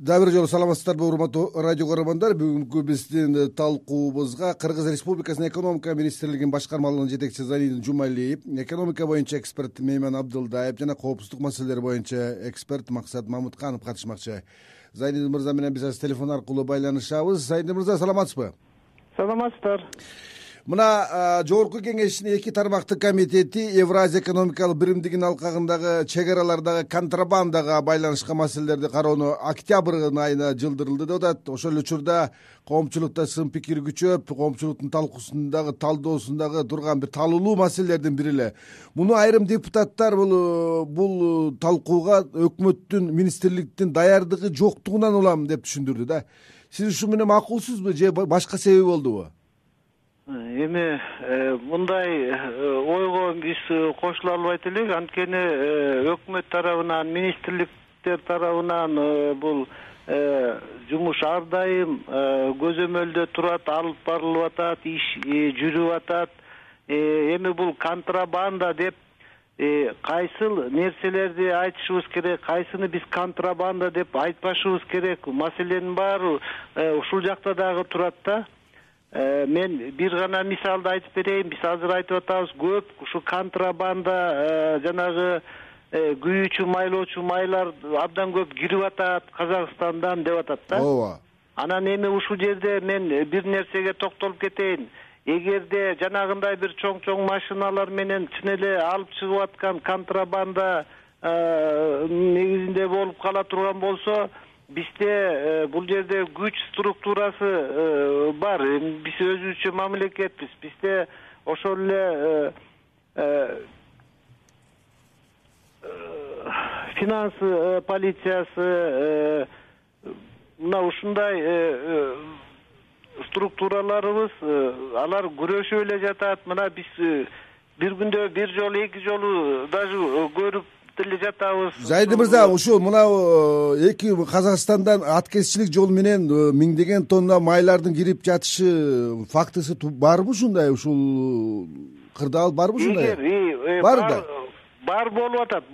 дагы бир жолу саламатсыздарбы урматтуу радио көрөрмандар? Бүгүнкү биздин талкуубузга кыргыз республикасынын экономика министрлигинин башкармалыгынын жетекчиси зайнидин жумалиев экономика боюнча эксперт мейман абдылдаев жана коопсуздук маселелери боюнча эксперт максат мамытканов катышмакчы. Зайнидин мырза менен биз азыр телефон аркылуу байланышабыз. Зайнидин мырза саламатсызбы? Саламатсыздар мына жогорку кеңештин эки тармактуу комитети евразия экономикалык биримдигинин алкагындагы чек аралардагы контрабандага байланышкан маселелерди кароону октябрь айына жылдырылды деп атат. Ошол эле учурда коомчулукта сын пикир күчөп коомчулуктун талкуусундагы талдоосундагы турган бир талуулуу маселелердин бири эле. Муну айрым депутаттар бул талкууга өкмөттүн министрликтин даярдыгы жоктугунан улам деп түшүндүрдү да. Сиз ушун менен макулсузбу же башка себеби болдубу эми э, мындай э, ойго биз э, кошула албайт элек анткени өкмөт тарабынан министрликтер тарабынан бул жумуш ар дайым көзөмөлдө турат алып барылып атат иш жүрүп атат эми бул контрабанда деп кайсыл нерселерди айтышыбыз керек кайсыны биз контрабанда деп айтпашыбыз керек. Маселенин баары ушул жакта дагы турат да. Э, мен бир гана мисалды айтып берейин. Биз азыр айтып атабыз көп ушу контрабанда э, жанагы э, күйүүчү майлоочу майлар абдан көп кирип атат казакстандан деп атат да. Ооба. Анан эми ушул жерде мен бир нерсеге токтолуп кетейин. Эгерде жанагындай бир чоң чоң машиналар менен чын эле алып чыгып аткан контрабанда негизинде болуп кала турган болсо бизде э, бул жерде күч структурасы э, бар. Биз өзүбүзчө мамлекетпиз бизде ошол эле э, финанс полициясы мына ушундай структураларыбыз алар күрөшүп эле жатат. Мына биз бир күндө бир жолу эки жолу даже көрүп эле жатабыз. Зайди мырза ушул мынау э, эки казакстандан аткезчилик жол менен э, миңдеген тонна майлардын кирип жатышы фактысы барбы ушундай ушул кырдаал барбы ушундай? э, бар да. бар болуп атат.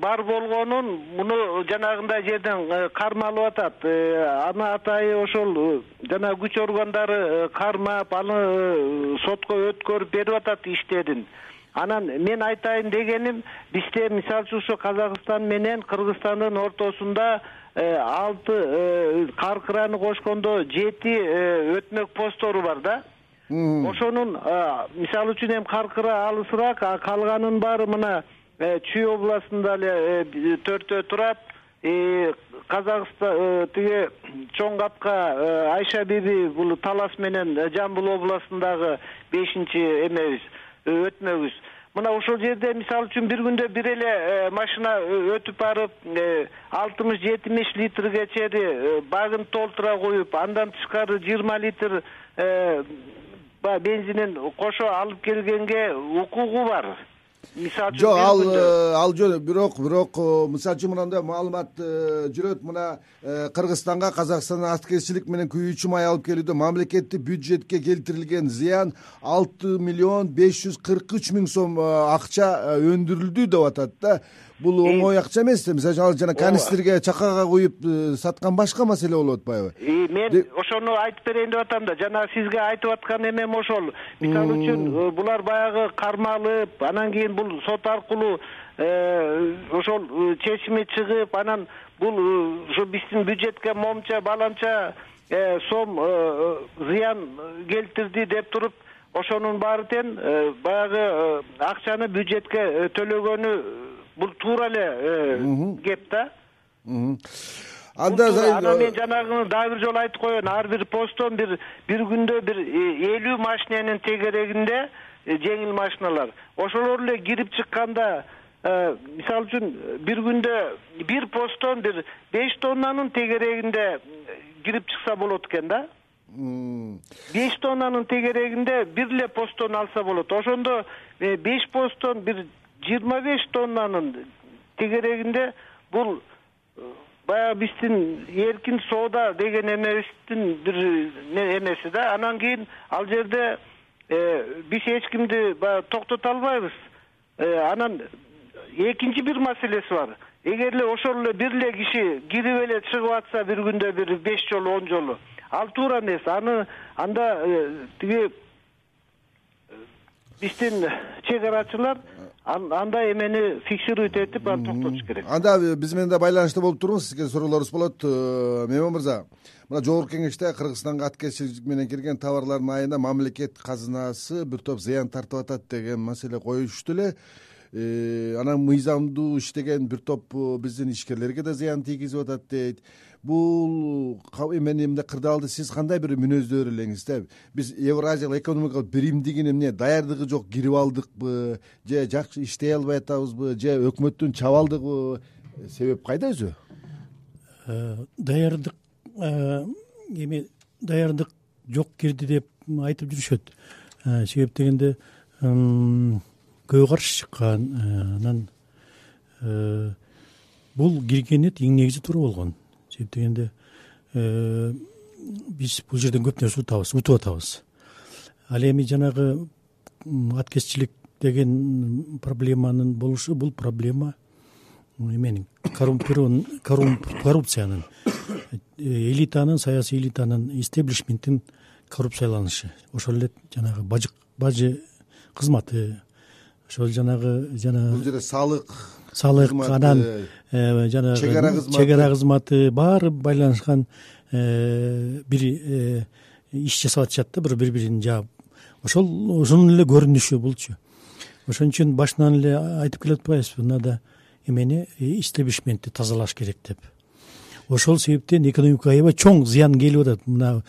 Бар болгонун муну жанагындай жерден кармалып атат. Аны атайы ошол жанагы күч органдары кармап аны сотко өткөрүп берип атат иштерин анан мен айтайын дегеним бизде мисалы үчүн ушу казакстан менен кыргызстандын ортосунда э, алты э, каркыраны кошкондо жети э, өтмөк посттору бар да. Ошонун мисалы үчүн эми каркыра алысыраак калганынын баары мына чүй областында эле төртөө турат. Казакстан тиги чоң капка айша биби бул талас менен жамбыл областындагы бешинчи эмебиз өтмөгүбүз мына ошол жерде мисалы үчүн бир күндө бир эле э, машина э, өтүп барып э, алтымыш жетимиш литрге чейин багын толтура коюп андан тышкары жыйырма литр баягы бензинин кошо алып келгенге укугу бар мисалы үчүн жок ал э, ал жөн бирок бирок э, мисалы үчүн мындай маалымат э, жүрөт. Мына кыргызстанга казакстандан аткезчилик менен күйүүчү май алып келүүдө мамлекеттик бюджетке келтирилген зыян алты миллион беш жүз кырк үч миң сом акча өндүрүлдү деп атат да. Бул оңой акча эмес да. Мисалы үчүн ал жана канистрге чакага куюп саткан башка маселе болуп атпайбы. Мен ошону айтып берейин деп атам да. Жанагы сизге айтып аткан эмем ошол. Мисалы үчүн булар баягы кармалып анан кийин бул сот аркылуу э, ошол э, чечими чыгып анан бул ушу э, биздин бюджетке моунча баланча сом зыян келтирди деп туруп ошонун баары тең баягы акчаны бюджетке төлөгөнү бул туура эле кеп да. Анда анан мен жанагыны дагы бир жолу айтып коеюн. Ар бир посттон бир бир күндө бир элүү машиненин тегерегинде жеңил машиналар. Ошолор эле кирип чыкканда мисалы үчүн бир күндө бир посттон бир беш тоннанын тегерегинде кирип чыкса болот экен да? Беш тоннанын тегерегинде бир эле посттон алса болот. Ошондо беш посттон бир жыйырма беш тоннанын тегерегинде бул э, баягы биздин эркин соода деген эмебиздин бир эмеси да. Анан кийин ал жерде э, биз эч кимди баягы токтото албайбыз э, анан экинчи бир маселеси бар. Эгер эле ошол эле бир эле киши кирип эле чыгып атса бир күндө бир беш жолу он жолу. Ал туура эмес аны анда э, тиги биздин чек арачылар андай эмени фиксировать этип аны токтотуш керек. Анда биз менен да байланышта болуп туруңуз. Сизге суроолорубуз болот. Э, мейман мырза мына жогорку кеңеште кыргызстанга аткезчилик менен кирген товарлардын айына мамлекет казынасы бир топ зыян тартып атат деген маселе коюшту эле. Э, анан мыйзамдуу иштеген бир топ э, биздин ишкерлерге да зыян тийгизип атат дейт бул эмени мындай кырдаалды сиз кандай бир мүнөздөр элеңиз да? Биз евразиялык экономикалык биримдигине эмне даярдыгы жок кирип алдыкпы же жакшы иштей албай атабызбы? Же өкмөттүн чабалдыгыбы себеп кайда өзү? Э, даярдык э, эми даярдык жок кирди деп айтып жүрүшөт. Э, себеп дегенде көбү каршы чыккан анан бул киргени эң негизи туура болгон дегенде э, биз бул жерден көп нерсе утабыз утуп атабыз ал эми жанагы аткезчилик деген проблеманын болушу бул проблема эменин коррупциянын э, элитанын саясий элитанын истеблишменттин коррупцияланышы. Ошол эле жанагы бажы кызматы ошол жанагы жана бул жерде салык салык анан э, жанагы чек ара кызматы. чек ара кызматы баары байланышкан э, бир э, иш жасап атышат да бири бирин жаап. Ошол ошонун эле көрүнүшү булчу ошон үчүн башынан эле айтып келе атпайбызбы надо эмени истеблишментти тазалаш керек деп. Ошол себептен экономикага аябай чоң зыян келип атат. Мына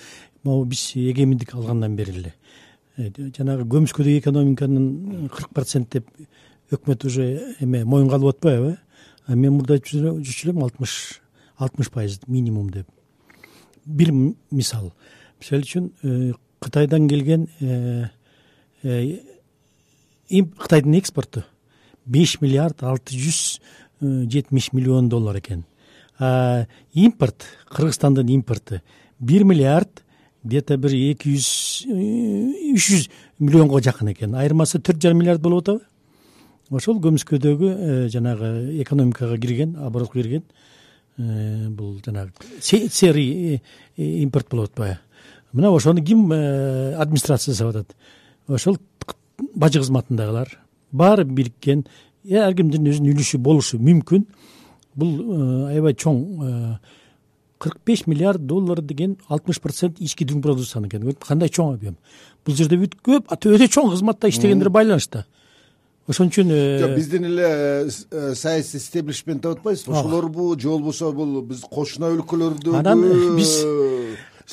могу биз эгемендик алгандан бери эле. Жанагы көмүскөдөгү экономиканын кырк процент деп өкмөт уже эме моюнга алып атпайбы э? Мен мурда айтып жүрчү элем алтымыш алтымыш пайыз минимум деп. Бир мисал. Мисалы үчүн э, кытайдан келген э, э, кытайдын экспорту беш миллиард алты жүз жетимиш миллион доллар экен. Импорт кыргызстандын импорту бир миллиард где то бир эки жүз үч жүз миллионго жакын экен. Айырмасы төрт жарым миллиард болуп атабы ошол көмүскөдөгү э, жанагы экономикага кирген оборотко кирген э, бул жанагы серый э, импорт болуп атпайбы. Мына ошону ким администрация жасап атат? Ошол бажы кызматындагылар баары бириккен ар кимдин өзүнүн үлүшү болушу мүмкүн. Бул аябай чоң кырк беш миллиард доллар деген алтымыш процент ички дүң продукцияны экен кандай чоң объем. Бул жерде бүт көп өтө чоң кызматта иштегендер байланыш да ошон үчүн э, жок биздин эле э, саясий истеблишмент деп атпайбызбы ошолорбу же болбосо бул биз кошуна өлкөлөрдөгү анан биз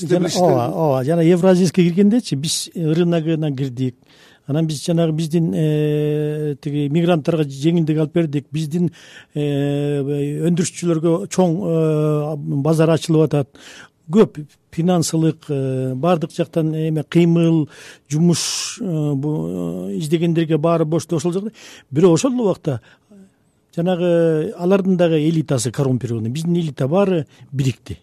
ооба ооба жана евразийский киргендечи биз рыногуна кирдик. Анан биз жанагы биздин э, тиги мигранттарга жеңилдик алып бердик. Биздин өндүрүшчүлөргө чоң базар ачылып атат көп финансылык э, баардык жактан эме кыймыл жумуш э, э, издегендерге баары бошту ошол жакта. Бирок ошол эле убакта жанагы алардын дагы элитасы коррумпированный биздин элита баары бирикти.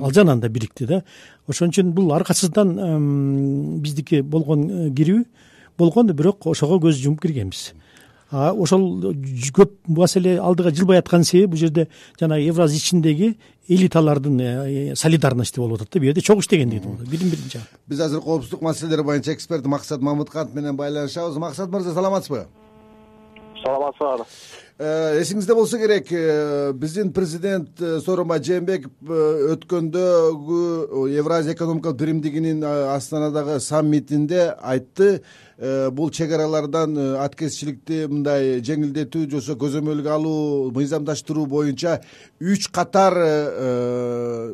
Ал да бирикти да. Ошон үчүн бул аркасыздан биздики болгон кирүү болгон бирок ошого көз жумуп киргенбиз ошол көп маселе алдыга жылбай аткан себеби бул жерде жанагы евраза ичиндеги элиталардын э, солидарностью болуп атат да. Бул жерде чогуу иштегендиги болуп бирин жаап. Биз азыр коопсуздук маселелери боюнча эксперт максат мамытканов менен байланышабыз. Максат мырза саламатсызбы э, эсиңизде болсо керек э, биздин президент сооронбай жээнбеков өткөндөгү евразия экономикалык биримдигинин астанадагы саммитинде айтты Э, бул чек аралардан э, аткезчиликти мындай жеңилдетүү же болбосо көзөмөлгө алуу мыйзамдаштыруу боюнча үч катар э,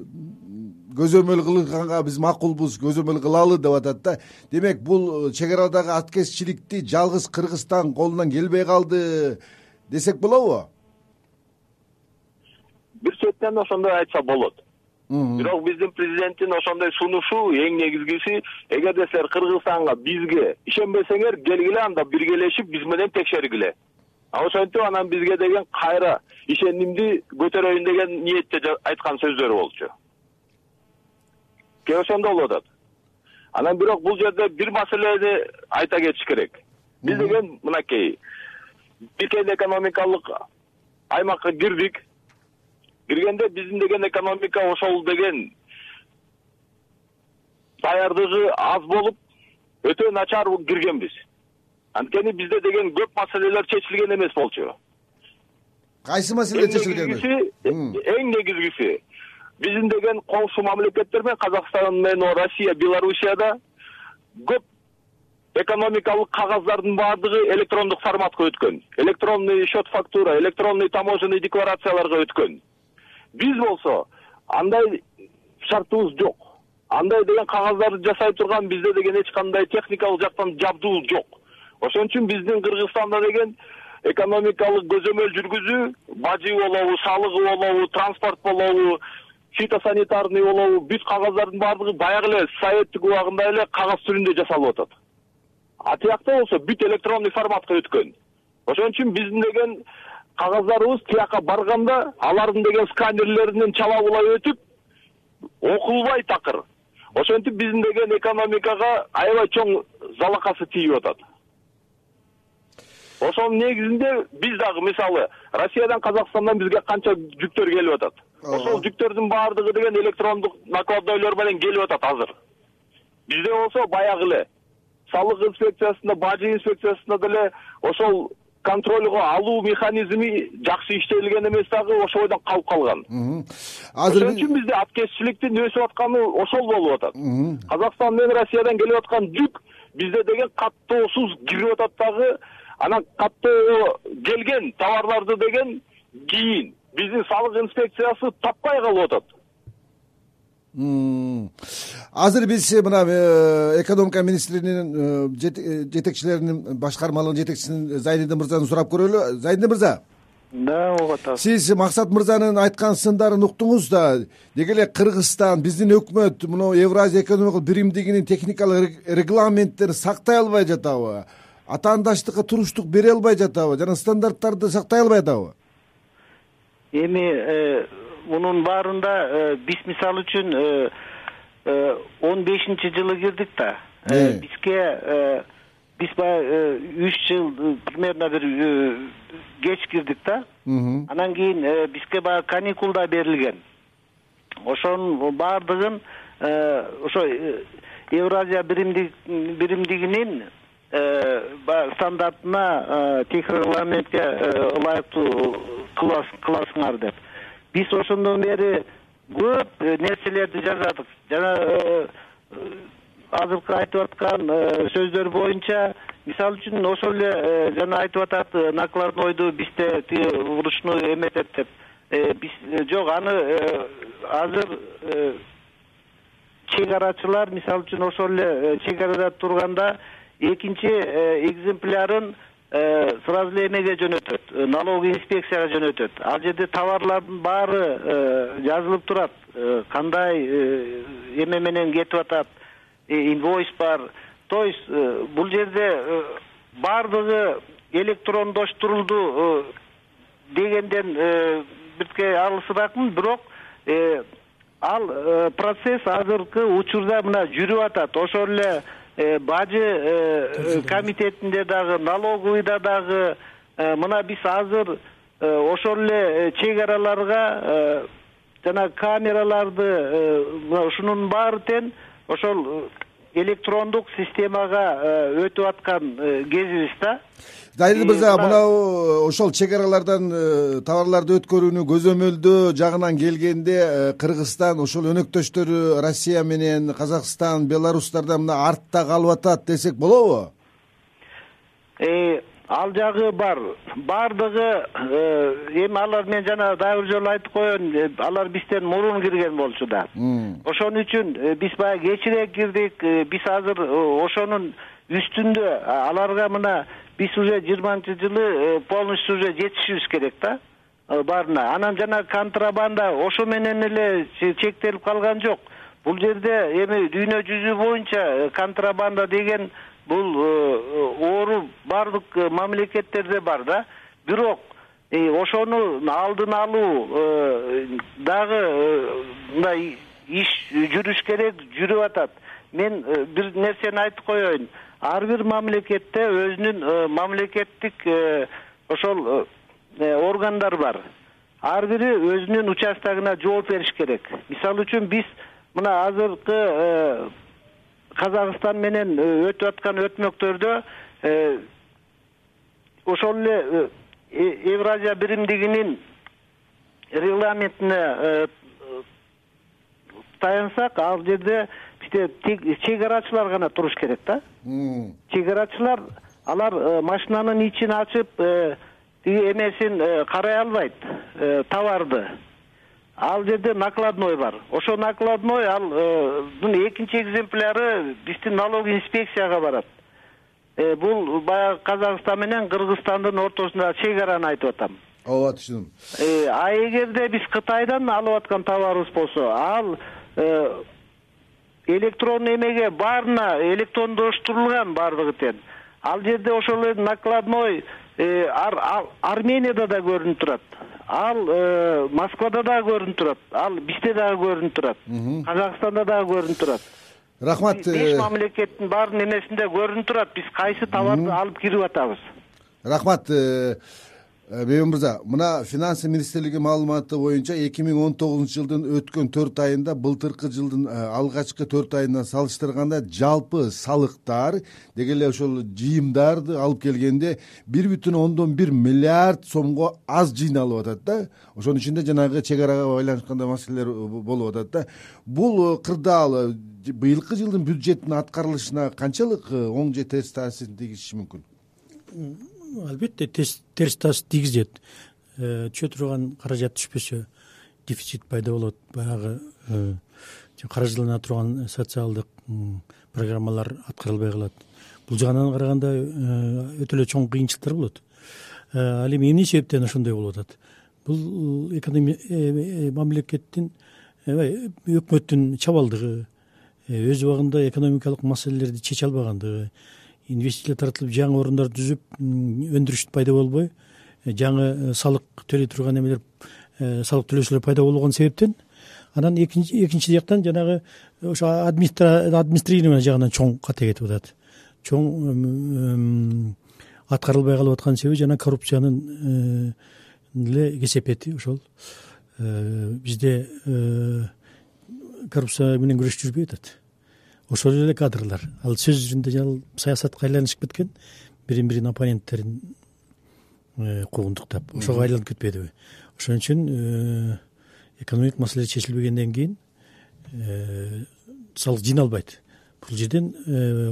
көзөмөл кылынганга биз макулбуз көзөмөл кылалы деп атат да. Демек бул чек арадагы аткезчиликти жалгыз кыргызстан колунан келбей калды десек болобу? Бир четинен ошондой айтса болот. Бирок биздин президенттин ошондой сунушу эң негизгиси эгерде силер кыргызстанга бизге ишенбесеңер келгиле анда биргелешип биз менен текшергиле. Ошентип анан бизге деген кайра ишенимди көтөрөйүн деген ниетте айткан сөздөрү болчу кээ ошондо болуп атат анан бирок бул жерде бир маселени айта кетиш керек. Биз деген мынакей биркен экономикалык аймакка кирдик. Киргенде биздин деген экономика ошол деген даярдыгы аз болуп өтө начар киргенбиз. Анткени бизде деген көп маселелер чечилген эмес болчу. Кайсы маселелер чечилген эң негизгиси биздин деген коңшу мамлекеттер менен казакстан менен россия белоруссияда көп экономикалык кагаздардын баардыгы электрондук форматка өткөн. Электронный счет фактура электронный таможенный декларацияларга өткөн. Биз болсо андай шартыбыз жок. Андай деген кагаздарды жасай турган бизде деген эч кандай техникалык жактан жабдуу жок. Ошон үчүн биздин кыргызстанда деген экономикалык көзөмөл жүргүзүү бажы болобу салыгы болобу транспорт болобу фитосанитарный болобу бүт кагаздардын баардыгы баягы эле советтик убагында эле кагаз түрүндө жасалып атат. А тиякта болсо бүт электронный форматка өткөн. Ошон үчүн биздин деген кагаздарыбыз тияка барганда алардын деген сканерлеринен чала булай өтүп окулбай такыр. Ошентип биздин деген экономикага аябай чоң залакасы тийип атат. Ошонун негизинде биз дагы мисалы россиядан казакстандан бизге канча жүктөр келип атат ошол жүктөрдүн баардыгы деген электрондук накладнойлор менен келип атат азыр. Бизде болсо баягы эле салык инспекциясында бажы инспекциясында деле ошол контролго алуу механизми жакшы иштелген эмес дагы ошол калып калган. Азыр ошон үчүн бизде аткезчиликтин өсүп атканы ошол болуп атат. Казакстан менен россиядан келип аткан жүк бизде деген каттоосуз кирип атат дагы. Анан каттоого келген товарларды деген кийин биздин салык инспекциясы таппай калып атат. Азыр биз э, мына э, экономика министринин э, жетекчилеринин башкармалыгынын жетекчисин зайнидин мырзаны сурап көрөлү. Зайнидин мырза. Да угуп атабыз сиз максат мырзанын айткан сындарын уктуңуз да. Деги эле кыргызстан биздин өкмөт мына евразия экономикалык биримдигинин техникалык регламенттерин сактай албай жатабы. Атаандаштыкка туруштук бере албай жатабы жана стандарттарды сактай албай атабы эми мунун баарында э, биз мисалы үчүн э, э, он бешинчи жылы кирдик да. Бизге биз баягы үч жыл примерно бир кеч кирдик да. Анан кийин бизге баягы каникул да берилген. Ошонун баардыгын ошо евразия биримдигинин баягы стандартына техрегламентке ылайыктуу кыласыңар деп. Биз ошондон бери көп э, нерселерди жасадык жана э, э, азыркы айтып аткан сөздөр боюнча мисалы үчүн ошол эле жана айтып атат накладнойду бизде тиги вручную эметет деп. Биз жок аны азыр чек арачылар мисалы үчүн ошол эле чек арада турганда экинчи экземплярын сразу эле эмеге жөнөтөт? Э, налоговый инспекцияга жөнөтөт. Ал жерде товарлардын баары э, жазылып турат. Кандай эме менен кетип атат? Инвойс бар. То есть бул жерде баардыгы электрондоштурулду дегенден бирке алысыраакмын. Бирок ал процесс азыркы учурда мына жүрүп атат. Ошол эле Э, бажы э, комитетинде дагы налоговыйда дагы э, мына биз азыр ошол эле чек араларга жана камераларды мына ушунун баары тең ошол электрондук системага өтүп аткан кезибиз да? Зайнид мырза мынау ошол чек аралардан э, товарларды өткөрүүнү көзөмөлдөө жагынан келгенде э, кыргызстан ошол өнөктөштөрү россия менен казакстан беларустардан мына артта калып атат десек болобу? Э, ал жагы бар. Баардыгы эми алар мен жана дагы бир жолу айтып коеюн алар бизден мурун кирген болчу да. Ошон үчүн биз баягы кечирээк кирдик. Биз азыр ошонун үстүндө аларга мына биз уже жыйырманчы жылы э, полностью уже жетишибиз керек да. Э, баарына анан жана контрабанда ошо менен эле чектелип калган жок. Бул жерде эми дүйнө жүзү боюнча э, контрабанда деген бул оору баардык мамлекеттерде бар да. Бирок ошону алдын алуу дагы мындай иш жүрүш керек жүрүп атат. Мен бир нерсени айтып коеюн. Ар бир мамлекетте өзүнүн э, мамлекеттик э, ошол э, органдар бар. Ар бири өзүнүн участогуна жооп бериш керек. Мисалы үчүн биз мына азыркы казакстан менен өтүп аткан өтмөктөрдө ошол эле евразия биримдигинин регламентине таянсак ал жерде бизде чек арачылар гана туруш керек да. Чек арачылар алар э, машинанын ичин ачып э, тиги эмесин э, карай албайт товарды ал жерде накладной бар. Ошол накладной алдын экинчи экземпляры биздин налоговый инспекцияга барат. Бул баягы казакстан менен кыргызстандын ортосундагы чек араны айтып атам. Ооба түшүндүм. А эгерде биз кытайдан алып аткан товарыбыз болсо ал электронный эмеге баарына электрондоштурулган баардыгы тең ал жерде ошол эле накладной э, арменияда да көрүнүп турат ал э, москвада дагы көрүнүп турат. Ал бизде дагы көрүнүп турат. Казакстанда дагы көрүнүп турат. Рахмат беш э, мамлекеттин баарынын эмесинде көрүнүп турат. Биз кайсы товарды алып кирип атабыз? Рахмат Э, мырза мына финансы министрлиги маалыматы боюнча эки миң он тогузунчу жылдын өткөн төрт айында былтыркы жылдын э, алгачкы төрт айынан салыштырганда жалпы салыктар деги эле ошол жыйымдарды алып келгенде бир бүтүн ондон бир миллиард сомго аз жыйналып атат да. Ошонун ичинде жанагы чек арага байланышканда маселелер болуп атат да. Бул кырдаал быйылкы жылдын бюджетинин аткарылышына канчалык э, оң же терс таасирин тийгизиши мүмкүн албетте терс таасир тийгизет э, түшө турган каражат түшпөсө дефицит пайда болот. Баягы э, каржылана турган социалдык программалар аткарылбай калат. Бул жагынан караганда э, өтө эле чоң кыйынчылыктар болот. Ал эми эмне себептен ошондой болуп атат? Бул мамлекеттин өкмөттүн чабалдыгы өз убагында экономикалык маселелерди чече албагандыгы инвестиция тартылып жаңы орундар түзүп өндүрүш пайда болбой э, жаңы э, салык төлөй турган эмелер э, салык төлөөчүлөр пайда болгон себептен анан экинчи жактан жанагы ошо администрирование жагынан чоң кате кетип атат. Чоң аткарылбай калып аткан себеби жана коррупциянын эле кесепети ошол. Бизде коррупция менен күрөш жүрбөй атат ошол эле кадрлар. Ал сөз жүзүндө ал саясатка айланышып кеткен бирин бирин оппоненттерин э, куугунтуктап ошого айланып кетпедиби. Ошон үчүн э, экономикалык маселе чечилбегенден кийин э, салык жыйналбайт. Бул жерден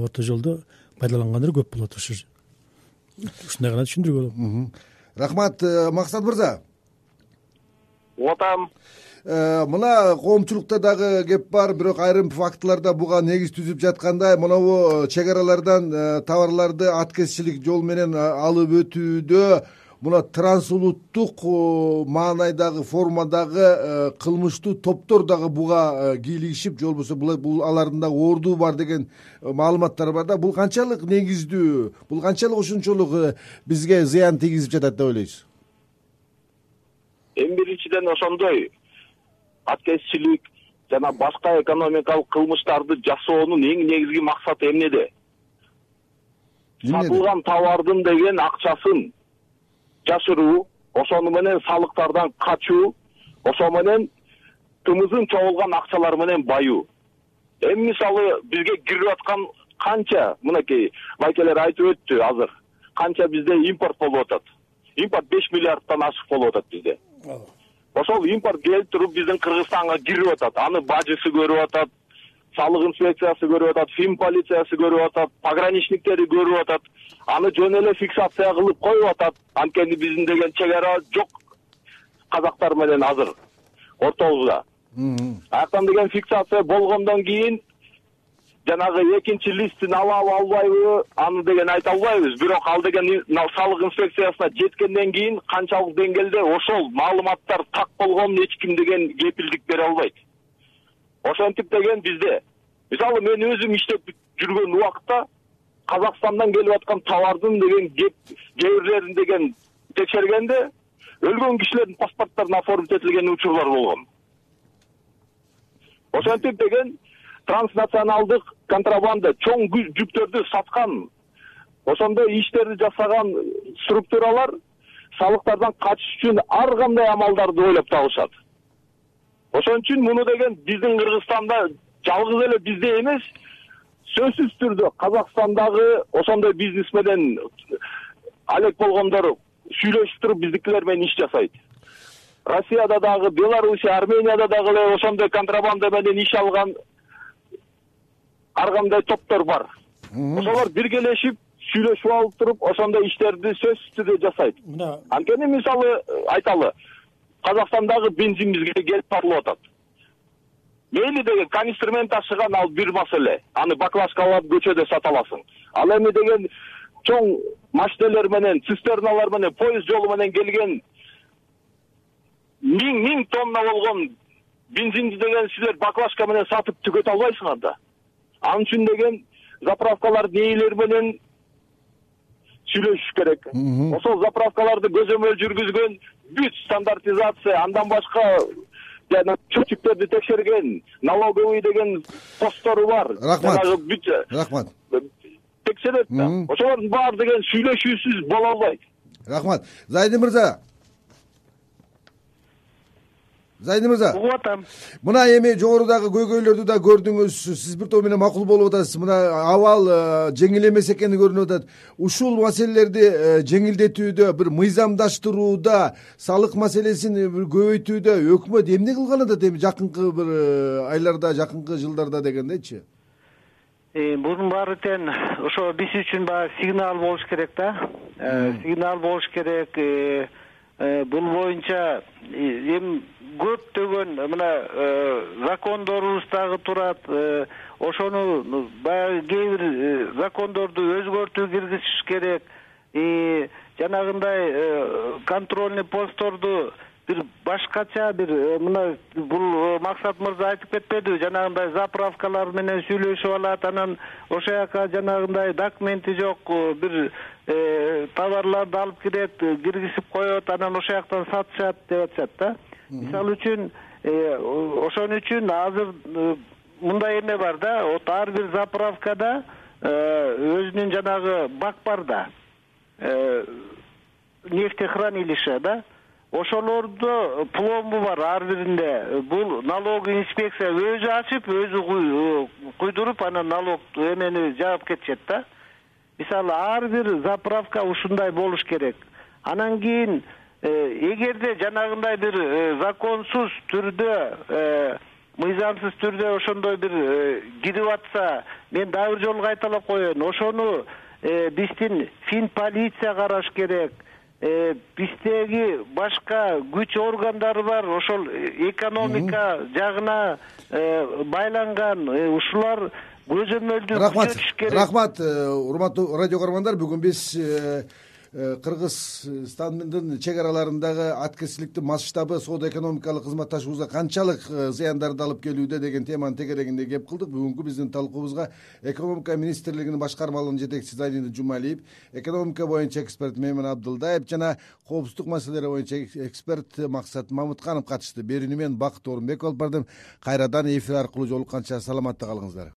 орто жолдо пайдалангандар көп болот ошо ушундай гана түшүндүргө болот. Рахмат максат мырза. Угуп атам мына коомчулукта дагы кеп бар бирок айрым фактыларда буга негиз түзүп жаткандай монобу чек аралардан э, товарларды аткезчилик жол менен э, алып өтүүдө мына транс улуттук маанайдагы формадагы кылмыштуу топтор дагы буга кийлигишип же болбосо бул алардын дагы ордуу бар деген маалыматтар бар да. Бул канчалык негиздүү бул канчалык ушунчолук бизге зыян тийгизип жатат деп ойлойсуз? Эң биринчиден ошондой аткезчилик жана башка экономикалык кылмыштарды жасоонун эң негизги максаты эмнеде? Сатылган товардын деген акчасын жашыруу ошону менен салыктардан качуу ошо менен тымызын чогулган акчалар менен баюу. Эми мисалы бизге кирип аткан канча мынакей байкелер айтып өттү азыр канча бизде импорт болуп атат? Импорт беш миллиарддан ашык болуп атат бизде ошол импорт келип туруп биздин кыргызстанга кирип атат. Аны бажысы көрүп атат салык инспекциясы көрүп атат фин полициясы көрүп атат пограничниктери көрүп атат. Аны жөн эле фиксация кылып коюп атат. Анткени биздин деген чек ара жок. Казактар менен азыр. Ортобузда аяктан деген фиксация болгондон кийин жанагы экинчи листин алабы албайбы аны деген айта албайбыз. Бирок ал деген салык инспекциясына жеткенден кийин канчалык деңгээлде ошол маалыматтар так болгонун эч ким деген кепилдик бере албайт. Ошентип деген бизде. Мисалы мен өзүм иштеп жүргөн убакта казакстандан келип аткан товардын деген кээ бирлерин деген текшергенде өлгөн кишилердин паспортторуна оформить этилген учурлар болгон. Ошентип деген транснационалдык контрабанда чоң жүктөрдү саткан ошондой иштерди жасаган структуралар салыктардан качыш үчүн ар кандай амалдарды ойлоп табышат. Ошон үчүн муну деген биздин кыргызстанда жалгыз эле бизде эмес сөзсүз түрдө казакстандагы ошондой бизнес менен алек болгондор сүйлөшүп туруп биздикилер менен иш жасайт. Россияда дагы белоруссия арменияда дагы эле ошондой контрабанда менен иш алган ар кандай топтор бар. Ошолор биргелешип сүйлөшүп алып туруп ошондой иштерди сөзсүз түрдө жасайт. Мына анткени мисалы айталы казакстандагы бензин бизге келип сатылып атат. Мейли деген канистр менен ташыган ал бир маселе аны баклажкалап көчөдө сата аласың. Ал эми деген чоң машинелер менен цистерналар менен поезд жолу менен келген миң миң тонна болгон бензинди деген силер баклажка менен сатып түгөтө албайсыңар да ал үчүн деген заправкалардын ээлери менен сүйлөшүш керек. Ошол заправкаларды көзөмөл жүргүзгөн бүт стандартизация андан башка жана счетчиктерди текшерген налоговый деген посттору бар. Рахмат. Жанагы бүт рахмат. Текшерет да. Ошолордун баары деген сүйлөшүүсүз боло албайт. Рахмат. Зайдин мырза зайдин мырза угуп атам. Мына эми жогорудагы көйгөйлөрдү да көрдүңүз. Сиз бир топ менен макул болуп атасыз. Мына абал э, жеңил эмес экени көрүнүп атат. Ушул маселелерди э, жеңилдетүүдө бир мыйзамдаштырууда салык маселесин бир көбөйтүүдө өкмөт эмне кылган атат эми жакынкы бир э, айларда жакынкы жылдарда дегендейчи мунун баары тең. Ошо биз үчүн баягы сигнал болуш керек да. Сигнал болуш керек бул боюнча эми көптөгөн мына э, закондорубуз дагы турат э, ошону баягы кээ бир э, закондорду өзгөртүү киргизиш керек. Жанагындай контрольный постторду бир башкача бир мына бул максат мырза айтып кетпедиби жанагындай заправкалар менен сүйлөшүп алат анан ошол жака жанагындай документи жок бир товарларды алып кирет киргизип коет анан ошол жактан сатышат деп атышат да. Мисалы үчүн э, ошон үчүн азыр э, мындай эме бар да вот ар бир заправкада э, өзүнүн жанагы бак бар да нефтехранилище да ошолордо пломбу бар ар биринде. Бул налоговый инспекция өзү ачып өзү куйдуруп анан налог эмени жаап кетишет да. Мисалы ар бир заправка ушундай болуш керек. Анан кийин Э, эгерде жанагындай бир э, законсуз түрдө э, мыйзамсыз түрдө ошондой бир кирип атса мен дагы бир жолу кайталап коеюн. Ошону биздин фин полиция караш керек биздеги башка күч органдары бар. Ошол экономика жагына байланган ушулар көзөмөлдү рахмат рахмат урматтуу радио көрөрмандар бүгүн биз Э, кыргызстандын чек араларындагы аткерчиликтин масштабы соода экономикалык кызматташуубузга канчалык э, зыяндарды алып келүүдө деген теманын тегерегинде кеп кылдык. Бүгүнкү биздин талкуубузга экономика министрлигинин башкармалыгынын жетекчиси зайдин жумалиев экономика боюнча эксперт мейман абдылдаев жана коопсуздук маселелери боюнча эксперт максат мамытканов катышты. Берүүнү мен бакыт оорунбеков алып бардым. Кайрадан эфир аркылуу жолукканча саламатта калыңыздар